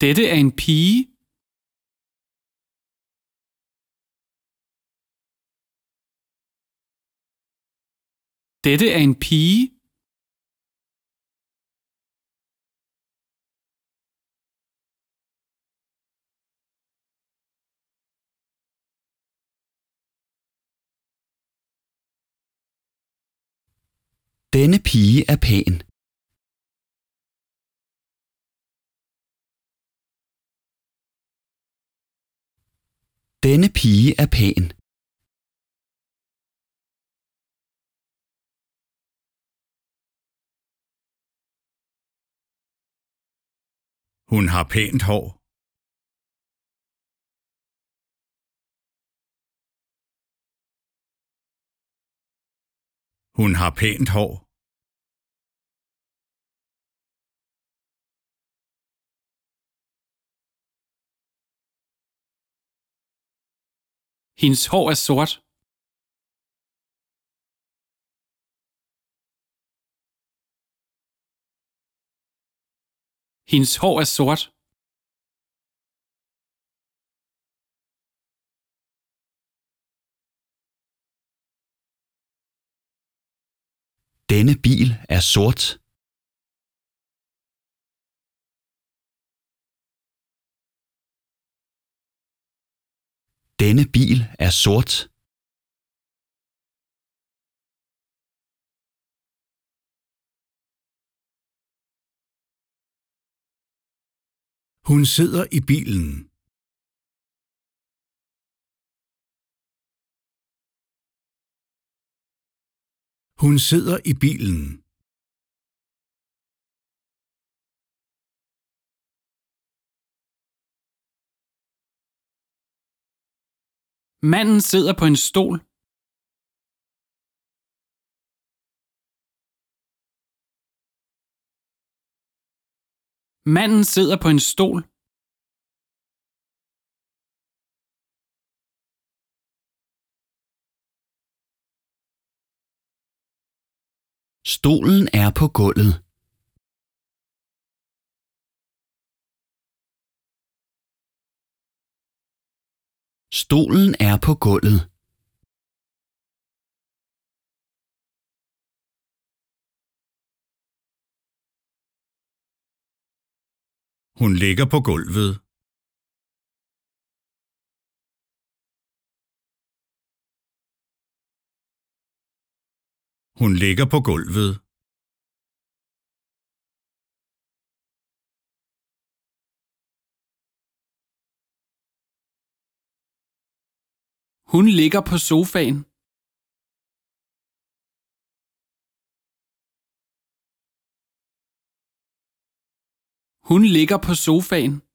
Dette er en pige. Dette er en pige. Denne pige er pæn. Denne pige er pæn. Hun har pænt hår. Hun har pænt hår. Hendes hår er sort. Hendes hår er sort. Denne bil er sort. Denne bil er sort. Hun sidder i bilen. Hun sidder i bilen. Manden sidder på en stol. Manden sidder på en stol. Stolen er på gulvet. Stolen er på gulvet. Hun ligger på gulvet. Hun ligger på gulvet. Hun ligger på sofaen. Hun ligger på sofaen.